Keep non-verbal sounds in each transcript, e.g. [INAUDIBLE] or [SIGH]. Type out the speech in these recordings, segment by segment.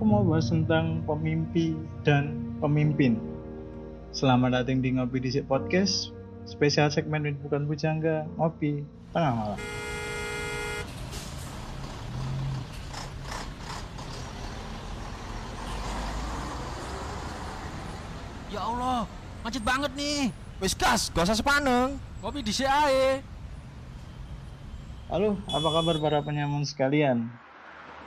aku mau bahas tentang pemimpi dan pemimpin. Selamat datang di Ngopi Disik Podcast, spesial segmen bukan bujangga, ngopi tengah malam. Ya Allah, macet banget nih. Wis gas, gak usah sepaneng. Ngopi di ae. Halo, apa kabar para penyamun sekalian?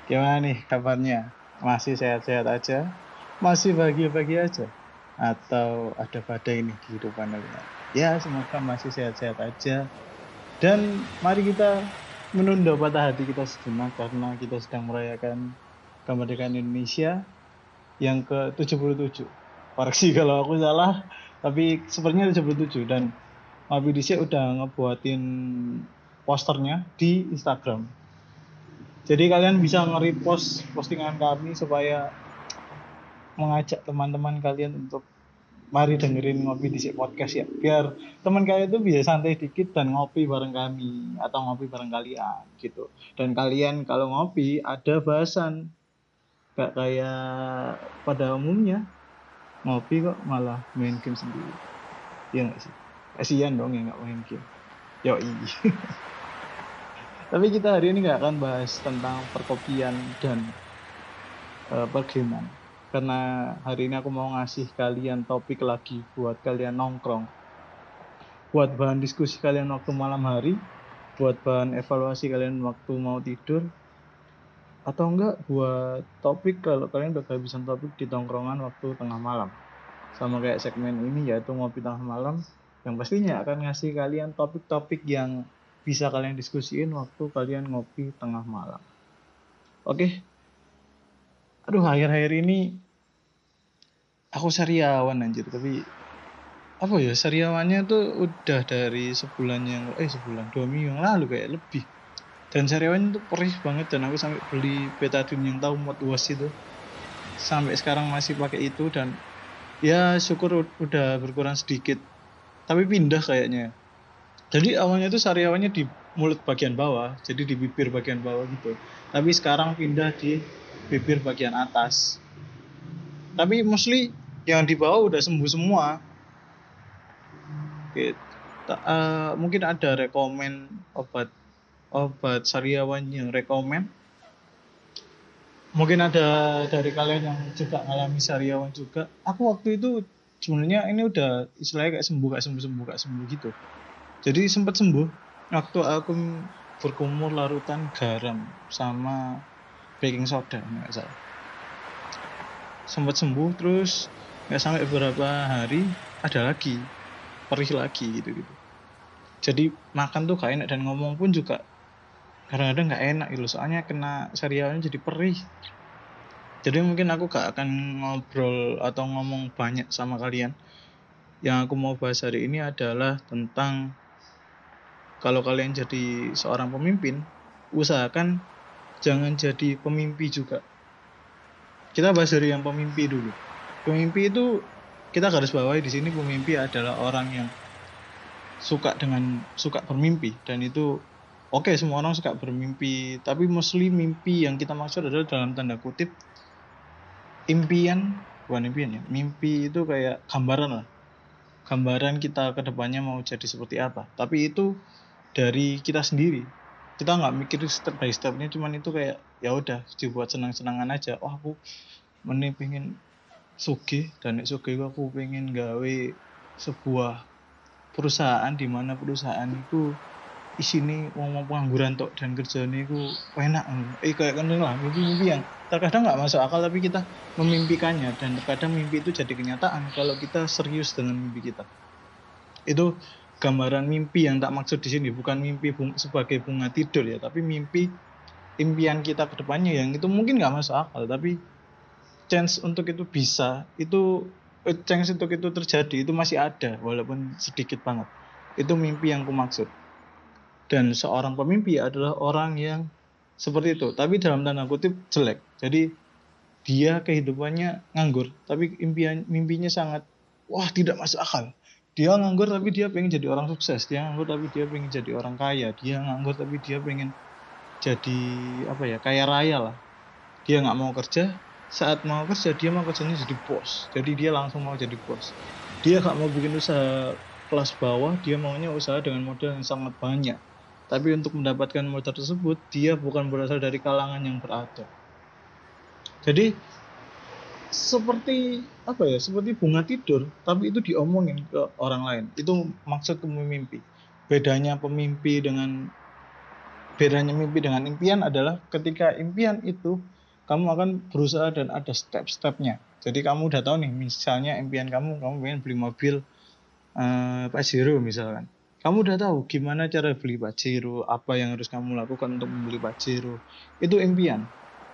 Gimana nih kabarnya? Masih sehat-sehat aja? Masih bahagia-bahagia aja? Atau ada badai ini kehidupan kalian? Ya, semoga masih sehat-sehat aja. Dan mari kita menunda patah hati kita sejenak karena kita sedang merayakan kemerdekaan Indonesia yang ke-77 koreksi kalau aku salah tapi sepertinya 77 dan Mabidisya udah ngebuatin posternya di Instagram jadi kalian bisa nge-repost postingan kami supaya mengajak teman-teman kalian untuk mari dengerin ngopi di podcast ya. Biar teman kalian itu bisa santai dikit dan ngopi bareng kami atau ngopi bareng kalian gitu. Dan kalian kalau ngopi ada bahasan. Gak kayak pada umumnya. Ngopi kok malah main game sendiri. Iya nggak sih? Kasihan dong yang nggak main game. Yo [LAUGHS] tapi kita hari ini nggak akan bahas tentang perkopian dan uh, pergaman karena hari ini aku mau ngasih kalian topik lagi buat kalian nongkrong. Buat bahan diskusi kalian waktu malam hari buat bahan evaluasi kalian waktu mau tidur atau enggak buat topik kalau kalian udah kehabisan topik di tongkrongan waktu tengah malam. Sama kayak segmen ini yaitu ngopi tengah malam yang pastinya akan ngasih kalian topik-topik yang bisa kalian diskusiin waktu kalian ngopi tengah malam. Oke? Aduh akhir-akhir ini aku sariawan anjir. Tapi apa ya sariawannya tuh udah dari sebulan yang eh sebulan dua minggu yang lalu kayak lebih. Dan sariawan itu perih banget dan aku sampai beli betadine yang tahu mod was itu. Sampai sekarang masih pakai itu dan ya syukur udah berkurang sedikit. Tapi pindah kayaknya jadi awalnya itu sariawannya di mulut bagian bawah jadi di bibir bagian bawah gitu. Tapi sekarang pindah di bibir bagian atas. Tapi mostly yang di bawah udah sembuh semua. Oke, uh, mungkin ada rekomen obat obat sariawan yang rekomen. Mungkin ada dari kalian yang juga ngalami sariawan juga. Aku waktu itu sebenarnya ini udah istilahnya kayak sembuh kayak sembuh sembuh kayak sembuh gitu jadi sempat sembuh waktu aku berkumur larutan garam sama baking soda nggak salah. Sempat sembuh terus nggak sampai beberapa hari ada lagi perih lagi gitu gitu. Jadi makan tuh gak enak dan ngomong pun juga kadang-kadang nggak enak gitu soalnya kena serialnya jadi perih. Jadi mungkin aku gak akan ngobrol atau ngomong banyak sama kalian. Yang aku mau bahas hari ini adalah tentang kalau kalian jadi seorang pemimpin usahakan jangan jadi pemimpi juga. Kita bahas dari yang pemimpi dulu. Pemimpi itu kita garis bawahi di sini pemimpi adalah orang yang suka dengan suka bermimpi. Dan itu oke okay, semua orang suka bermimpi. Tapi mostly mimpi yang kita maksud adalah dalam tanda kutip impian bukan impian ya mimpi itu kayak gambaran lah. Gambaran kita ke depannya mau jadi seperti apa. Tapi itu dari kita sendiri. Kita nggak mikir step by stepnya cuman itu kayak ya udah dibuat senang-senangan aja. Oh aku mending pengen suge dan suge aku pengen gawe sebuah perusahaan di mana perusahaan itu isini wong wong pengangguran tok dan kerjanya itu enak. Eh kayak kan lah mimpi-mimpi yang terkadang nggak masuk akal tapi kita memimpikannya dan terkadang mimpi itu jadi kenyataan kalau kita serius dengan mimpi kita. Itu gambaran mimpi yang tak maksud di sini bukan mimpi bung, sebagai bunga tidur ya tapi mimpi impian kita ke depannya yang itu mungkin nggak masuk akal tapi chance untuk itu bisa itu eh, chance untuk itu terjadi itu masih ada walaupun sedikit banget. Itu mimpi yang aku maksud dan seorang pemimpi adalah orang yang seperti itu tapi dalam tanda kutip jelek. Jadi dia kehidupannya nganggur tapi impian mimpinya sangat wah tidak masuk akal dia nganggur tapi dia pengen jadi orang sukses. Dia nganggur tapi dia pengen jadi orang kaya. Dia nganggur tapi dia pengen jadi apa ya kaya raya lah. Dia nggak mau kerja. Saat mau kerja dia mau kerjanya jadi bos. Jadi dia langsung mau jadi bos. Dia gak mau bikin usaha kelas bawah. Dia maunya usaha dengan modal yang sangat banyak. Tapi untuk mendapatkan modal tersebut dia bukan berasal dari kalangan yang berada jadi seperti apa ya seperti bunga tidur tapi itu diomongin ke orang lain. Itu maksud pemimpi. Bedanya pemimpi dengan bedanya mimpi dengan impian adalah ketika impian itu kamu akan berusaha dan ada step-stepnya. Jadi kamu udah tahu nih misalnya impian kamu kamu pengen beli mobil uh, Pajero misalkan. Kamu udah tahu gimana cara beli Pajero apa yang harus kamu lakukan untuk membeli Pajero itu impian.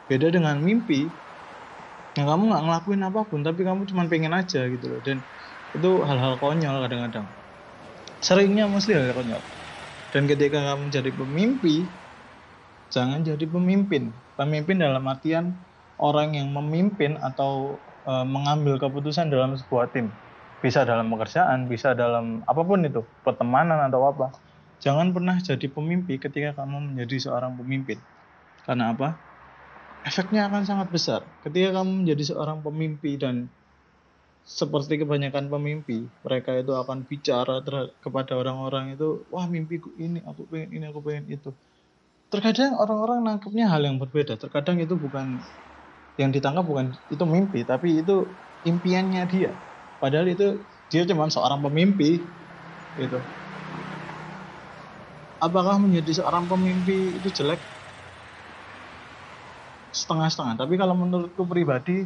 Beda dengan mimpi yang kamu nggak ngelakuin apa pun tapi kamu cuma pengen aja gitu loh. Dan itu hal-hal konyol kadang-kadang. Seringnya mesti hal, -hal konyol. Dan ketika kamu jadi pemimpi jangan jadi pemimpin. Pemimpin dalam artian orang yang memimpin atau e, mengambil keputusan dalam sebuah tim. Bisa dalam pekerjaan bisa dalam apa pun itu pertemanan atau apa. Jangan pernah jadi pemimpin ketika kamu menjadi seorang pemimpin. Karena apa efeknya akan sangat besar. Ketika kamu menjadi seorang pemimpi dan seperti kebanyakan pemimpi, mereka itu akan bicara kepada orang-orang itu, wah mimpiku ini, aku pengen ini, aku pengen itu. Terkadang orang-orang nangkepnya hal yang berbeda. Terkadang itu bukan yang ditangkap bukan itu mimpi, tapi itu impiannya dia. Padahal itu dia cuma seorang pemimpi, gitu. Apakah menjadi seorang pemimpi itu jelek? Setengah-setengah. Tapi kalau menurutku pribadi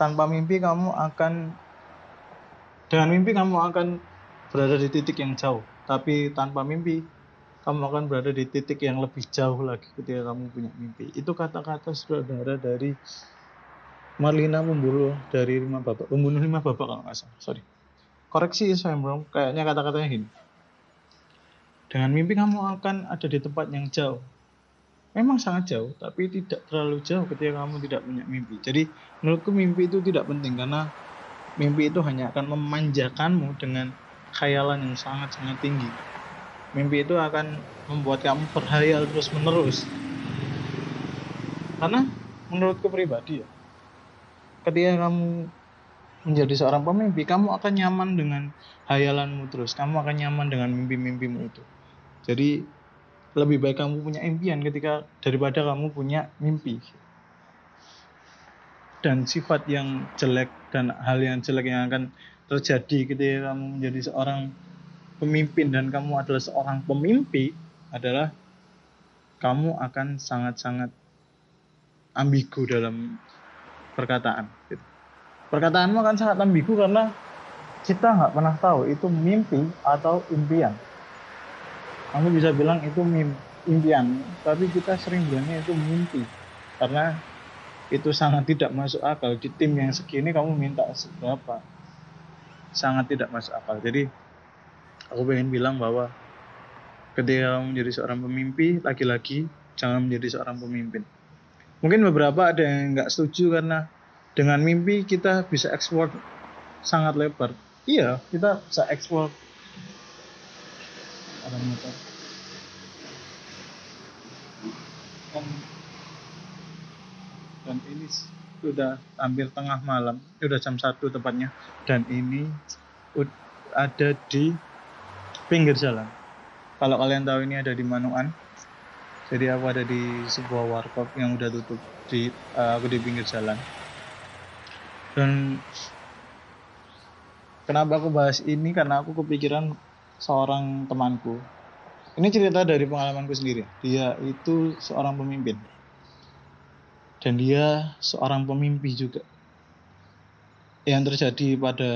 tanpa mimpi kamu akan dengan mimpi kamu akan berada di titik yang jauh. Tapi tanpa mimpi kamu akan berada di titik yang lebih jauh lagi ketika kamu punya mimpi. Itu kata-kata saudara dari Marlina membunuh dari lima bapak membunuh lima bapak kalau nggak salah. Sorry. Koreksi saya belum kayaknya kata-katanya ini dengan mimpi kamu akan ada di tempat yang jauh memang sangat jauh, tapi tidak terlalu jauh ketika kamu tidak punya mimpi. Jadi menurutku mimpi itu tidak penting karena mimpi itu hanya akan memanjakanmu dengan khayalan yang sangat-sangat tinggi. Mimpi itu akan membuat kamu berhayal terus-menerus. Karena menurutku pribadi ya, ketika kamu menjadi seorang pemimpi, kamu akan nyaman dengan hayalanmu terus. Kamu akan nyaman dengan mimpi-mimpimu itu. Jadi lebih baik kamu punya impian ketika daripada kamu punya mimpi dan sifat yang jelek dan hal yang jelek yang akan terjadi ketika kamu menjadi seorang pemimpin dan kamu adalah seorang pemimpi adalah kamu akan sangat-sangat ambigu dalam perkataan. Perkataanmu akan sangat ambigu karena kita nggak pernah tahu itu mimpi atau impian kamu bisa bilang itu impian tapi kita sering bilangnya itu mimpi. Karena itu sangat tidak masuk akal. Di tim yang segini kamu minta seberapa? Sangat tidak masuk akal. Jadi aku pengen bilang bahwa ketika kamu menjadi seorang pemimpi lagi-lagi jangan menjadi seorang pemimpin. Mungkin beberapa ada yang nggak setuju karena dengan mimpi kita bisa ekspor sangat lebar. Iya kita bisa ekspor dan dan ini sudah hampir tengah malam. Sudah jam satu tepatnya. Dan ini ada di pinggir jalan. Kalau kalian tahu ini ada di Manuan. Jadi aku ada di sebuah warkop yang udah tutup di uh, aku di pinggir jalan. Dan kenapa aku bahas ini? Karena aku kepikiran seorang temanku. Ini cerita dari pengalamanku sendiri. Dia itu seorang pemimpin. Dan dia seorang pemimpi juga. Yang terjadi pada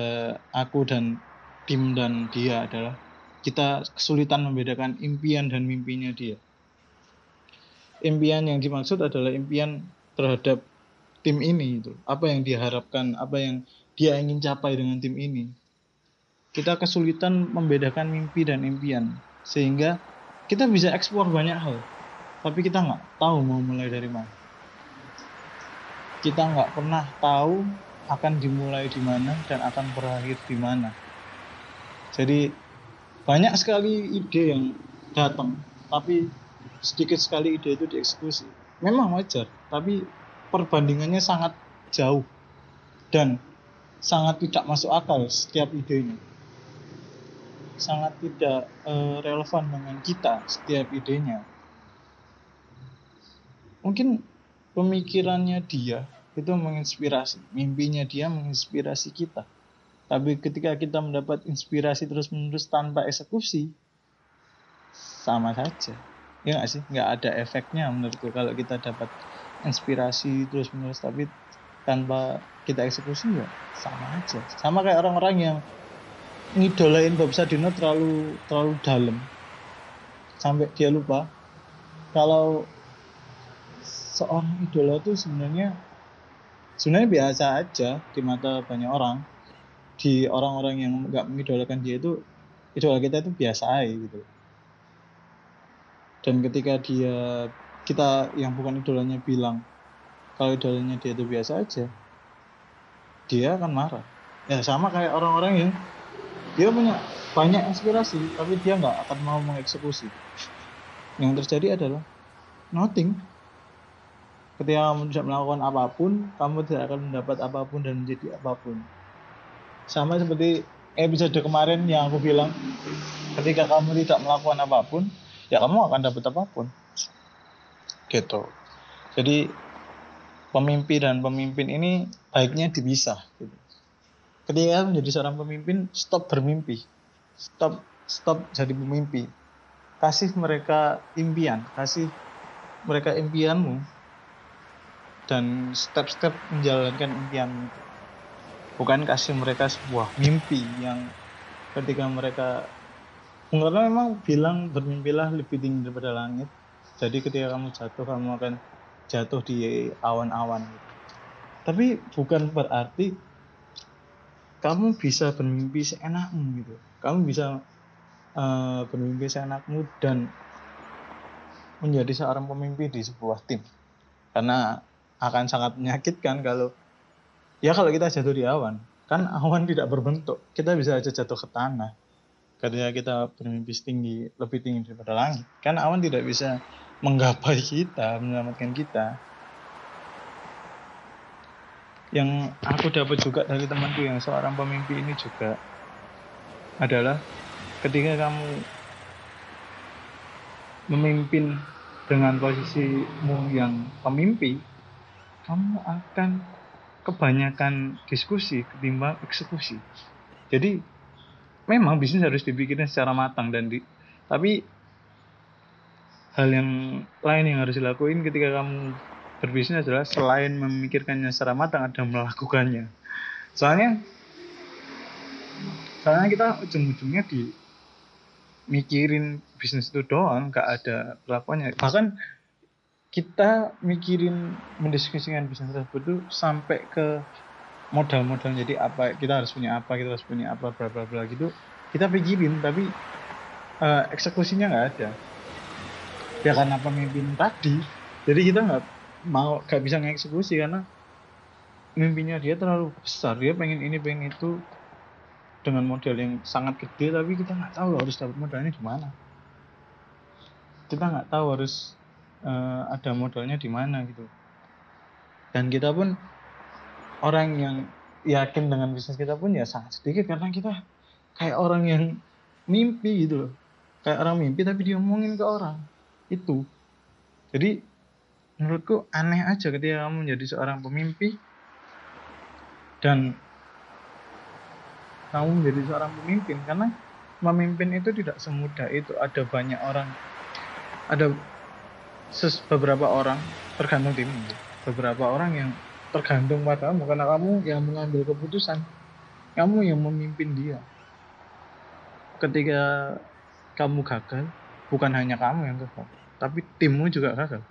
aku dan tim dan dia adalah kita kesulitan membedakan impian dan mimpinya dia. Impian yang dimaksud adalah impian terhadap tim ini itu. Apa yang diharapkan, apa yang dia ingin capai dengan tim ini kita kesulitan membedakan mimpi dan impian. Sehingga kita bisa eksplor banyak hal tapi kita nggak tahu mau mulai dari mana. Kita nggak pernah tahu akan dimulai di mana dan akan berakhir di mana. Jadi banyak sekali ide yang datang tapi sedikit sekali ide itu dieksekusi. Memang wajar tapi perbandingannya sangat jauh dan sangat tidak masuk akal setiap idenya sangat tidak uh, relevan dengan kita setiap idenya. Mungkin pemikirannya dia itu menginspirasi mimpinya dia menginspirasi kita. Tapi ketika kita mendapat inspirasi terus menerus tanpa eksekusi sama saja. Ya nggak sih? Nggak ada efeknya menurutku kalau kita dapat inspirasi terus menerus tapi tanpa kita eksekusi ya sama aja. Sama kayak orang-orang yang ngidolain Bob Sadino terlalu terlalu dalam. Sampai dia lupa. Kalau seorang idola itu sebenarnya sebenarnya biasa aja di mata banyak orang. Di orang-orang yang nggak mengidolakan dia itu idola kita itu biasa aja gitu. Dan ketika dia kita yang bukan idolanya bilang kalau idolanya dia itu biasa aja dia akan marah. Ya sama kayak orang-orang yang dia punya banyak inspirasi tapi dia nggak akan mau mengeksekusi. Yang terjadi adalah nothing. Ketika kamu tidak melakukan apa pun kamu tidak akan mendapat apa pun dan menjadi apa pun. Sama seperti episode kemarin yang aku bilang ketika kamu tidak melakukan apa pun ya kamu akan dapat apa pun. Gitu. Jadi pemimpin dan pemimpin ini baiknya dipisah gitu. Ketika menjadi seorang pemimpin stop bermimpi. Stop stop jadi pemimpin. Kasih mereka impian kasih mereka impianmu dan step-step menjalankan impian. Bukan kasih mereka sebuah mimpi yang ketika mereka karena memang bilang bermimpilah lebih tinggi daripada langit. Jadi ketika kamu jatuh kamu akan jatuh di awan-awan. Tapi bukan berarti kamu bisa bermimpi seenakmu gitu. Kamu bisa uh, bermimpi seenakmu dan menjadi seorang pemimpin di sebuah tim. Karena akan sangat menyakitkan kalau ya kalau kita jatuh di awan. Kan awan tidak berbentuk. Kita bisa aja jatuh ke tanah. Ketika kita bermimpi tinggi lebih tinggi daripada langit. Kan awan tidak bisa menggapai kita menyelamatkan kita yang aku dapat juga dari temanku yang seorang pemimpi ini juga adalah ketika kamu memimpin dengan posisimu yang pemimpi kamu akan kebanyakan diskusi ketimbang eksekusi. Jadi memang bisnis harus dipikirin secara matang dan di tapi hal yang lain yang harus dilakuin ketika kamu berbisnis adalah selain memikirkannya secara matang ada melakukannya. Soalnya soalnya kita ujung-ujungnya di mikirin bisnis itu doang nggak ada pelakuannya bahkan kita mikirin mendiskusikan bisnis tersebut tuh sampai ke modal-modal jadi apa kita harus punya apa kita harus punya apa bla bla bla gitu. Kita pikirin tapi uh, eksekusinya nggak ada. Ya karena pemimpin tadi jadi kita nggak mau nggak bisa ngeksekusi karena mimpinya dia terlalu besar. Dia pengen ini pengen itu dengan modal yang sangat gede tapi kita nggak tahu harus dapat modalnya di mana. Kita nggak tahu harus uh, ada modalnya di mana gitu. Dan kita pun orang yang yakin dengan bisnis kita pun ya sangat sedikit karena kita kayak orang yang mimpi gitu loh. Kayak orang mimpi tapi diomongin ke orang. Itu. Jadi menurutku aneh aja ketika kamu menjadi seorang pemimpi dan kamu menjadi seorang pemimpin. Karena memimpin itu tidak semudah itu. Ada banyak orang ada ses beberapa orang tergantung tim beberapa orang yang tergantung pada kamu karena kamu yang mengambil keputusan kamu yang memimpin dia. Ketika kamu gagal bukan hanya kamu yang gagal tapi timmu juga gagal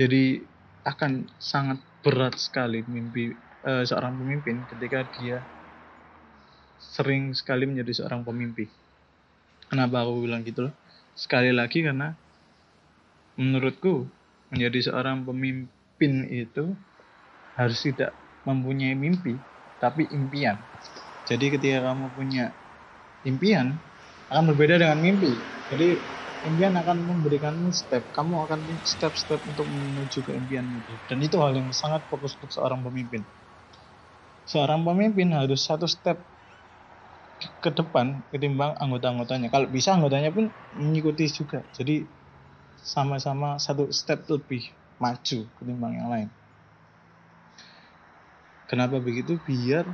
jadi akan sangat berat sekali mimpi uh, seorang pemimpin ketika dia sering sekali menjadi seorang pemimpin kenapa aku bilang gitu loh sekali lagi karena menurutku menjadi seorang pemimpin itu harus tidak mempunyai mimpi, tapi impian. Jadi ketika kamu punya impian, akan berbeda dengan mimpi. Jadi impian akan memberikanmu step. Kamu akan step-step untuk menuju ke impianmu dan itu hal yang sangat fokus untuk seorang pemimpin. Seorang pemimpin harus satu step ke depan ketimbang anggota-anggotanya. Kalau bisa anggotanya pun mengikuti juga. Jadi sama-sama satu step lebih maju ketimbang yang lain. Kenapa begitu? Biar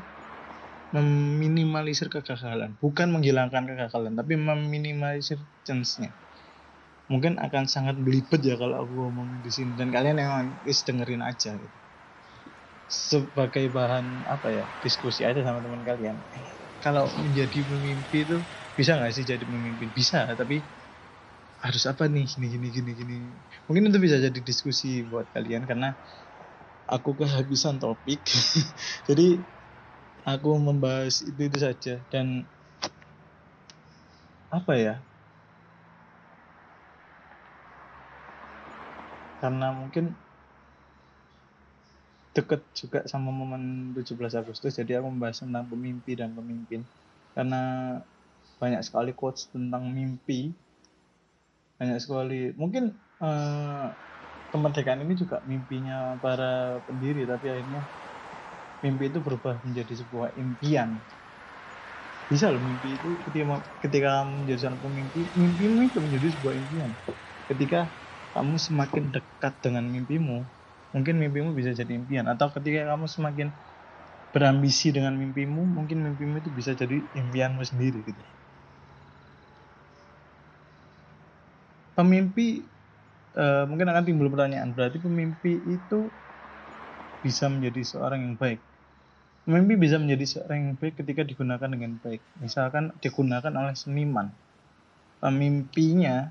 meminimalisir kegagalan. Bukan menghilangkan kegagalan tapi meminimalisir chance-nya mungkin akan sangat belibet ya kalau aku ngomong di sini. Dan kalian emang is dengerin aja gitu. sebagai bahan apa ya diskusi aja sama teman kalian. Kalau menjadi pemimpin itu bisa nggak sih jadi pemimpin? Bisa tapi harus apa nih? Gini gini gini gini. Mungkin itu bisa jadi diskusi buat kalian karena aku kehabisan topik. [LAUGHS] Jadi aku membahas itu itu saja. Dan apa ya karena mungkin deket juga sama momen 17 Agustus jadi aku membahas tentang pemimpi dan pemimpin. Karena banyak sekali quotes tentang mimpi. Banyak sekali mungkin uh, kemerdekaan ini juga mimpinya para pendiri tapi akhirnya mimpi itu berubah menjadi sebuah impian. Bisa loh mimpi itu ketika ketika menjadi seorang pemimpi itu menjadi sebuah impian. Ketika kamu semakin dekat dengan mimpimu mungkin mimpimu bisa jadi impian atau ketika kamu semakin berambisi dengan mimpimu mungkin mimpimu itu bisa jadi impianmu sendiri gitu pemimpi uh, mungkin akan timbul pertanyaan berarti pemimpi itu bisa menjadi seorang yang baik. Mimpi bisa menjadi seorang yang baik ketika digunakan dengan baik. Misalkan digunakan oleh seniman. Mimpinya,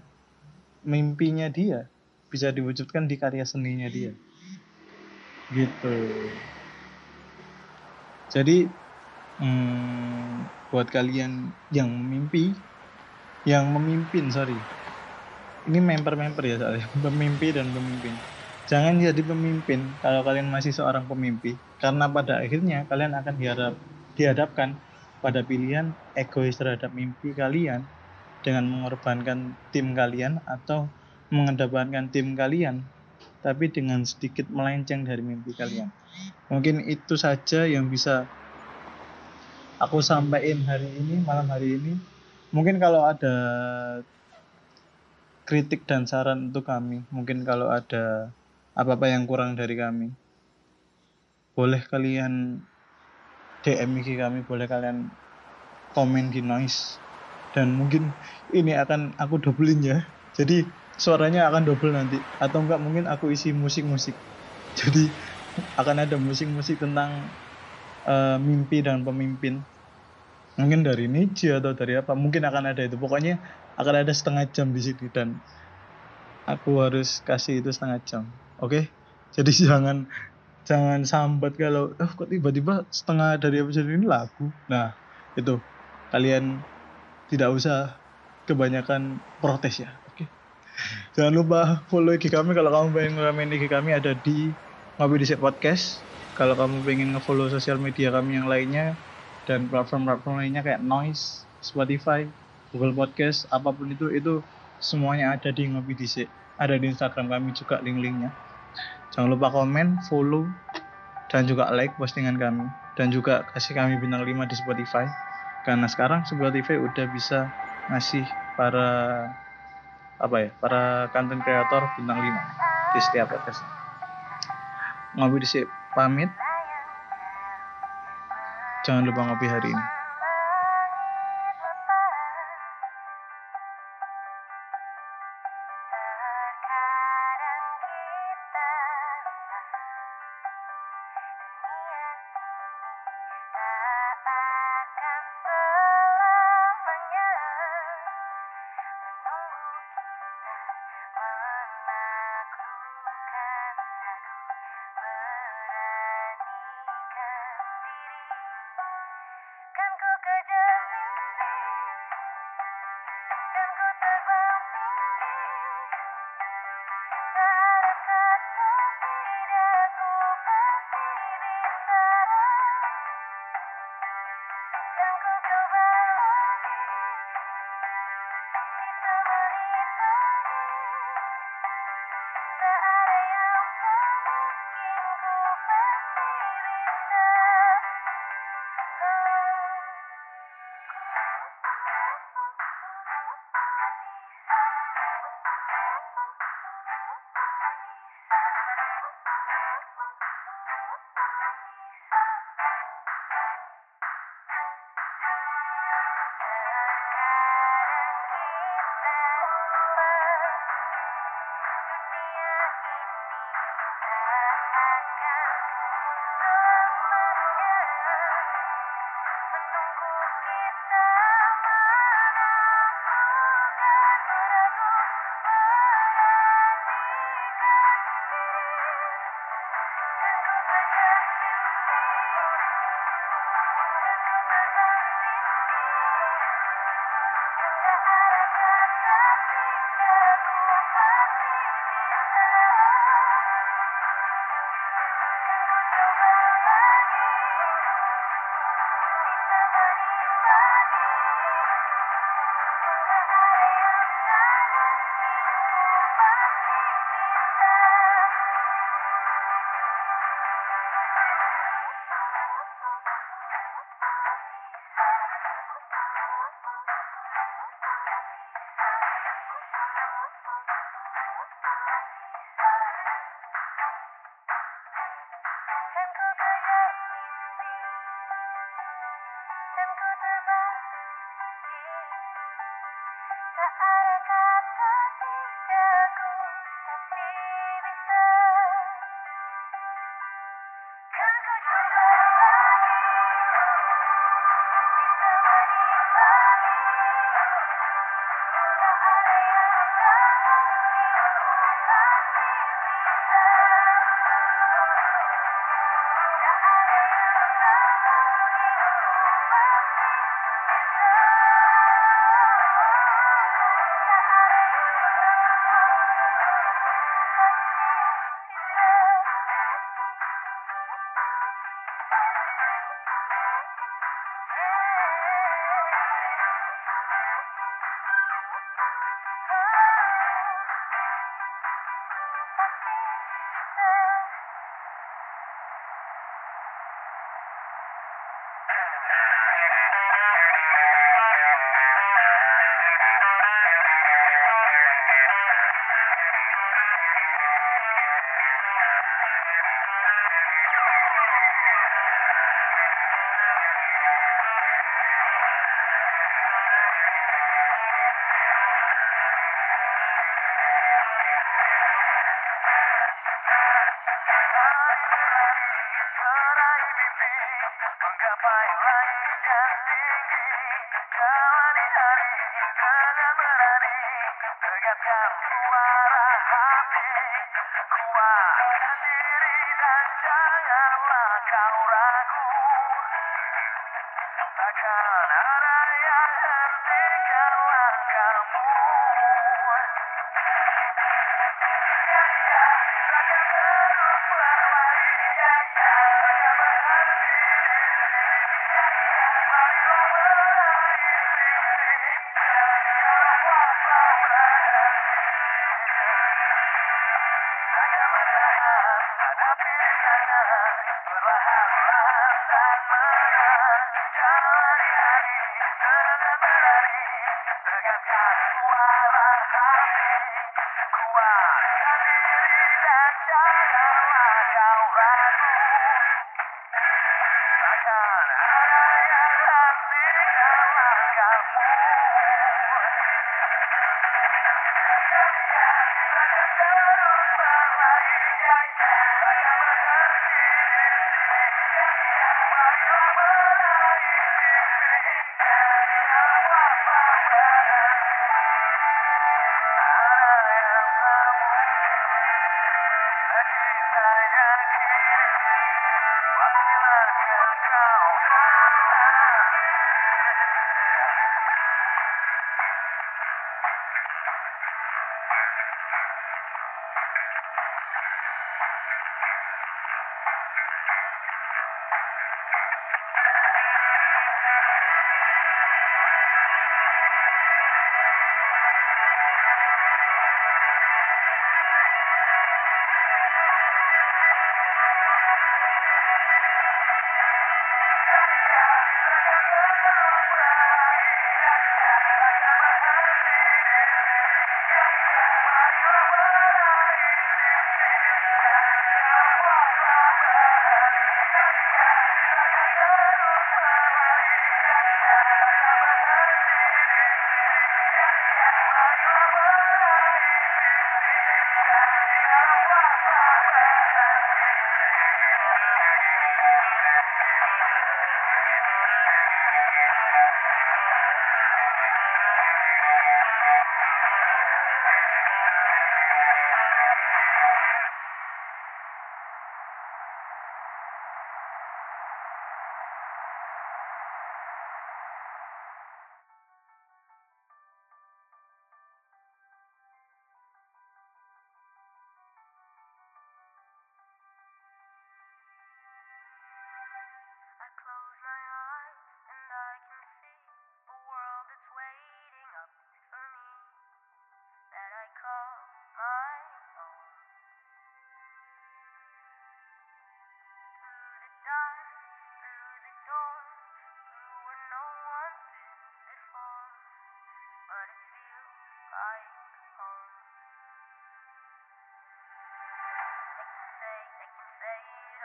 mimpinya dia bisa diwujudkan di karya seninya dia. Gitu. Jadi, hmm, buat kalian yang mimpi, yang memimpin, sorry. Ini member-member ya soalnya, [LAUGHS] pemimpi dan pemimpin Jangan jadi pemimpin kalau kalian masih seorang pemimpi, karena pada akhirnya kalian akan diharap, dihadapkan pada pilihan egois terhadap mimpi kalian dengan mengorbankan tim kalian atau mengedepankan tim kalian, tapi dengan sedikit melenceng dari mimpi kalian. Mungkin itu saja yang bisa aku sampaikan hari ini, malam hari ini. Mungkin kalau ada kritik dan saran untuk kami, mungkin kalau ada apa-apa yang kurang dari kami boleh kalian DM IG kami boleh kalian komen di noise dan mungkin ini akan aku doublein ya jadi suaranya akan double nanti. Atau enggak mungkin aku isi musik-musik. [LAUGHS] Jadi akan ada musik-musik tentang uh, mimpi dan pemimpin. Mungkin dari Nietzsche atau dari apa mungkin akan ada itu. Pokoknya akan ada setengah jam di sini dan aku harus kasih itu setengah jam. Oke? Okay? jadi [LAUGHS] jangan jangan sambat kalau oh, kok tiba-tiba setengah dari episode ini lagu? Nah itu. Kalian tidak usah kebanyakan protes ya? Jangan lupa follow IG kami kalau kamu pengen ngeramein IG kami ada di Ngopi di Podcast kalau kamu pengen ngefollow sosial media kami yang lainnya dan platform-platform lainnya kayak Noise, Spotify, Google Podcast, apa pun itu itu semuanya ada di Ngopi di ada di Instagram kami juga link-linknya Jangan lupa komen, follow, dan juga like postingan kami. Dan juga kasih kami bintang 5 di Spotify. Karena sekarang Spotify udah bisa ngasih para apa ya para content creator bintang 5 di setiap podcast. Ngopi di pamit. Jangan lupa ngopi hari ini.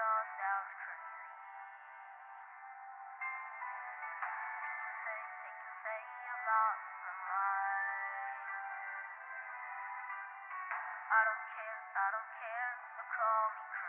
They can say, they can say I. I don't care, I don't care, so call me crazy.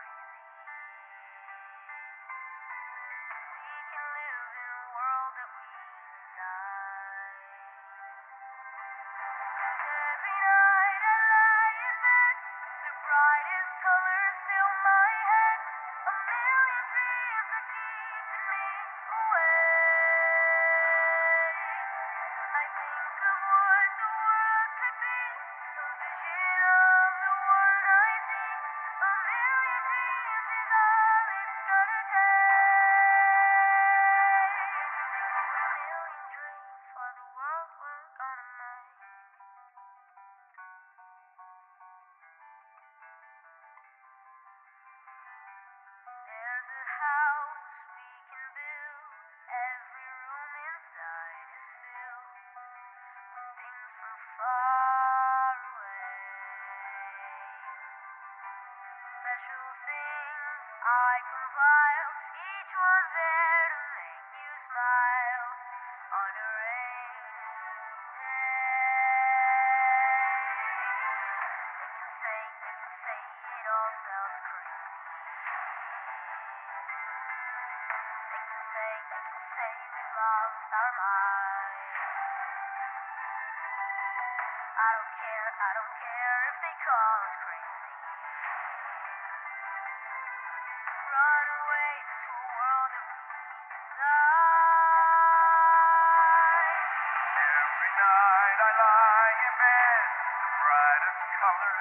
color